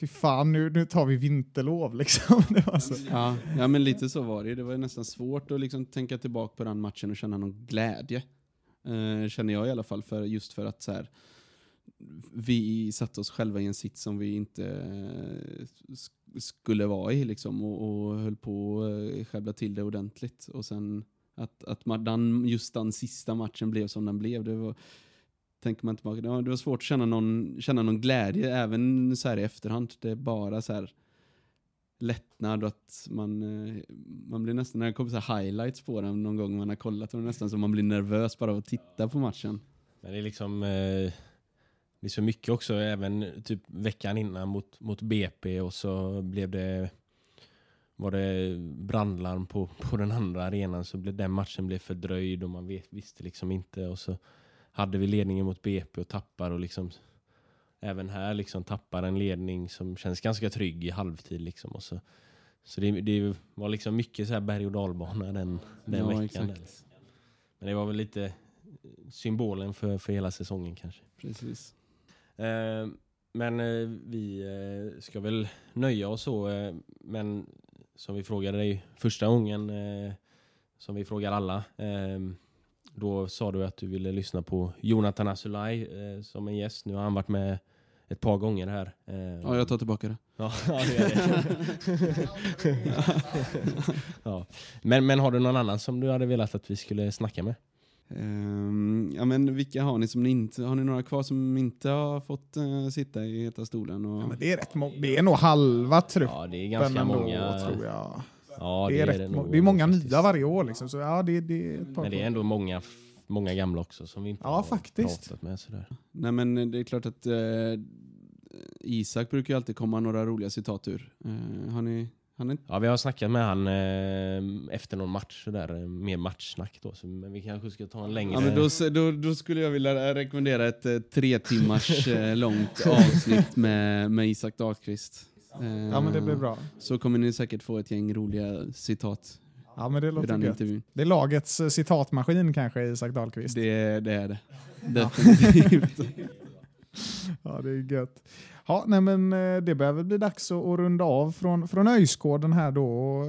fy fan nu, nu tar vi vinterlov. Liksom. Det var så. Ja, ja, men lite så var det. Det var nästan svårt att liksom tänka tillbaka på den matchen och känna någon glädje. Eh, känner jag i alla fall, för, just för att så här, vi satte oss själva i en sits som vi inte eh, skulle vara i liksom och, och höll på att eh, skäbbla till det ordentligt. Och sen att, att man, den, just den sista matchen blev som den blev, det var, tänker man tillbaka, det var, det var svårt att känna någon, känna någon glädje även så här i efterhand. Det är bara så här lättnad och att man, eh, man blir nästan, när det kommer så här highlights på den någon gång man har kollat, och det är nästan så man blir nervös bara av att titta på matchen. Men det är liksom eh det är så mycket också, även typ veckan innan mot, mot BP och så blev det var det brandlarm på, på den andra arenan så blev den matchen blev fördröjd och man vet, visste liksom inte och så hade vi ledningen mot BP och tappar och liksom även här liksom tappar en ledning som känns ganska trygg i halvtid liksom och så så det, det var liksom mycket så här berg och dalbana den, den ja, veckan. Exakt. Men det var väl lite symbolen för, för hela säsongen kanske. Precis. Eh, men eh, vi eh, ska väl nöja oss så. men som vi frågade dig första gången, som vi frågar alla. då sa du att du ville lyssna på Jonathan Asulaj som en gäst. Nu har han varit med ett par gånger här. Ja, jag tar tillbaka det. Ja, det är det. ja. Men, men har du någon annan som du hade velat att vi skulle snacka med? Um, ja men vilka har ni som ni inte, har ni några kvar som inte har fått uh, sitta i heta stolen? Och... Ja, men det är rätt det är nog halva truppen Ja det är ganska ändå, många. tror jag. Ja, det, är rätt, det nog det är många faktiskt. nya varje år. Liksom. Så, ja, det, det är ett par Men det är ändå många, många gamla också som vi inte Ja, har faktiskt. pratat med. Sådär. Nej men det är klart att eh, Isak brukar ju alltid komma några roliga citat ur. Eh, har ni, har ni Ja, vi har snackat med han eh, efter någon match, sådär, eh, mer matchsnack då. Så, men vi kanske ska ta en längre... Ja, men då, då, då skulle jag vilja rekommendera ett eh, tre timmars eh, långt avsnitt med, med Isak Dahlqvist. Eh, Ja, men det blir bra. Så kommer ni säkert få ett gäng roliga citat Ja, men det låter den gött. intervjun. Det är lagets eh, citatmaskin kanske, Isak Dahlqvist. Det, det är det. Definitivt. Ja, det är gött. Ja, nej, men eh, det börjar väl bli dags att, att runda av från, från Öjsgården här då.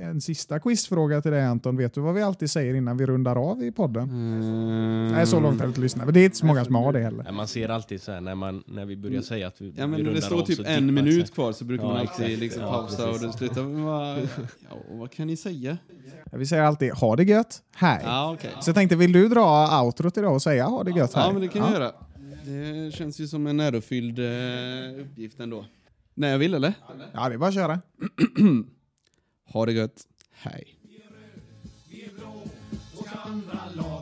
Eh, En sista quizfråga till dig Anton. Vet du vad vi alltid säger innan vi rundar av i podden? Eh, Nej, så långt har du inte lyssnat. Men det är inte så många som har det heller. Nej, man ser alltid så här när, man, när vi börjar säga att vi, Mm. Ja, vi men rundar det står av typ en minut sig. kvar så brukar Ja, man alltid liksom Ja, pausa precis. och det slutar med vad, ja, vad kan ni säga? Vi säger alltid ha det gött, hej. Ja, okej. Så jag tänkte, vill du dra outrot idag och säga ha det gött, hej? Ja, men det kan vi göra. Det känns ju som en ärofylld eh, uppgift ändå. När jag vill eller? Ja, det är bara att köra. Ha det gött. Hej. och andra lag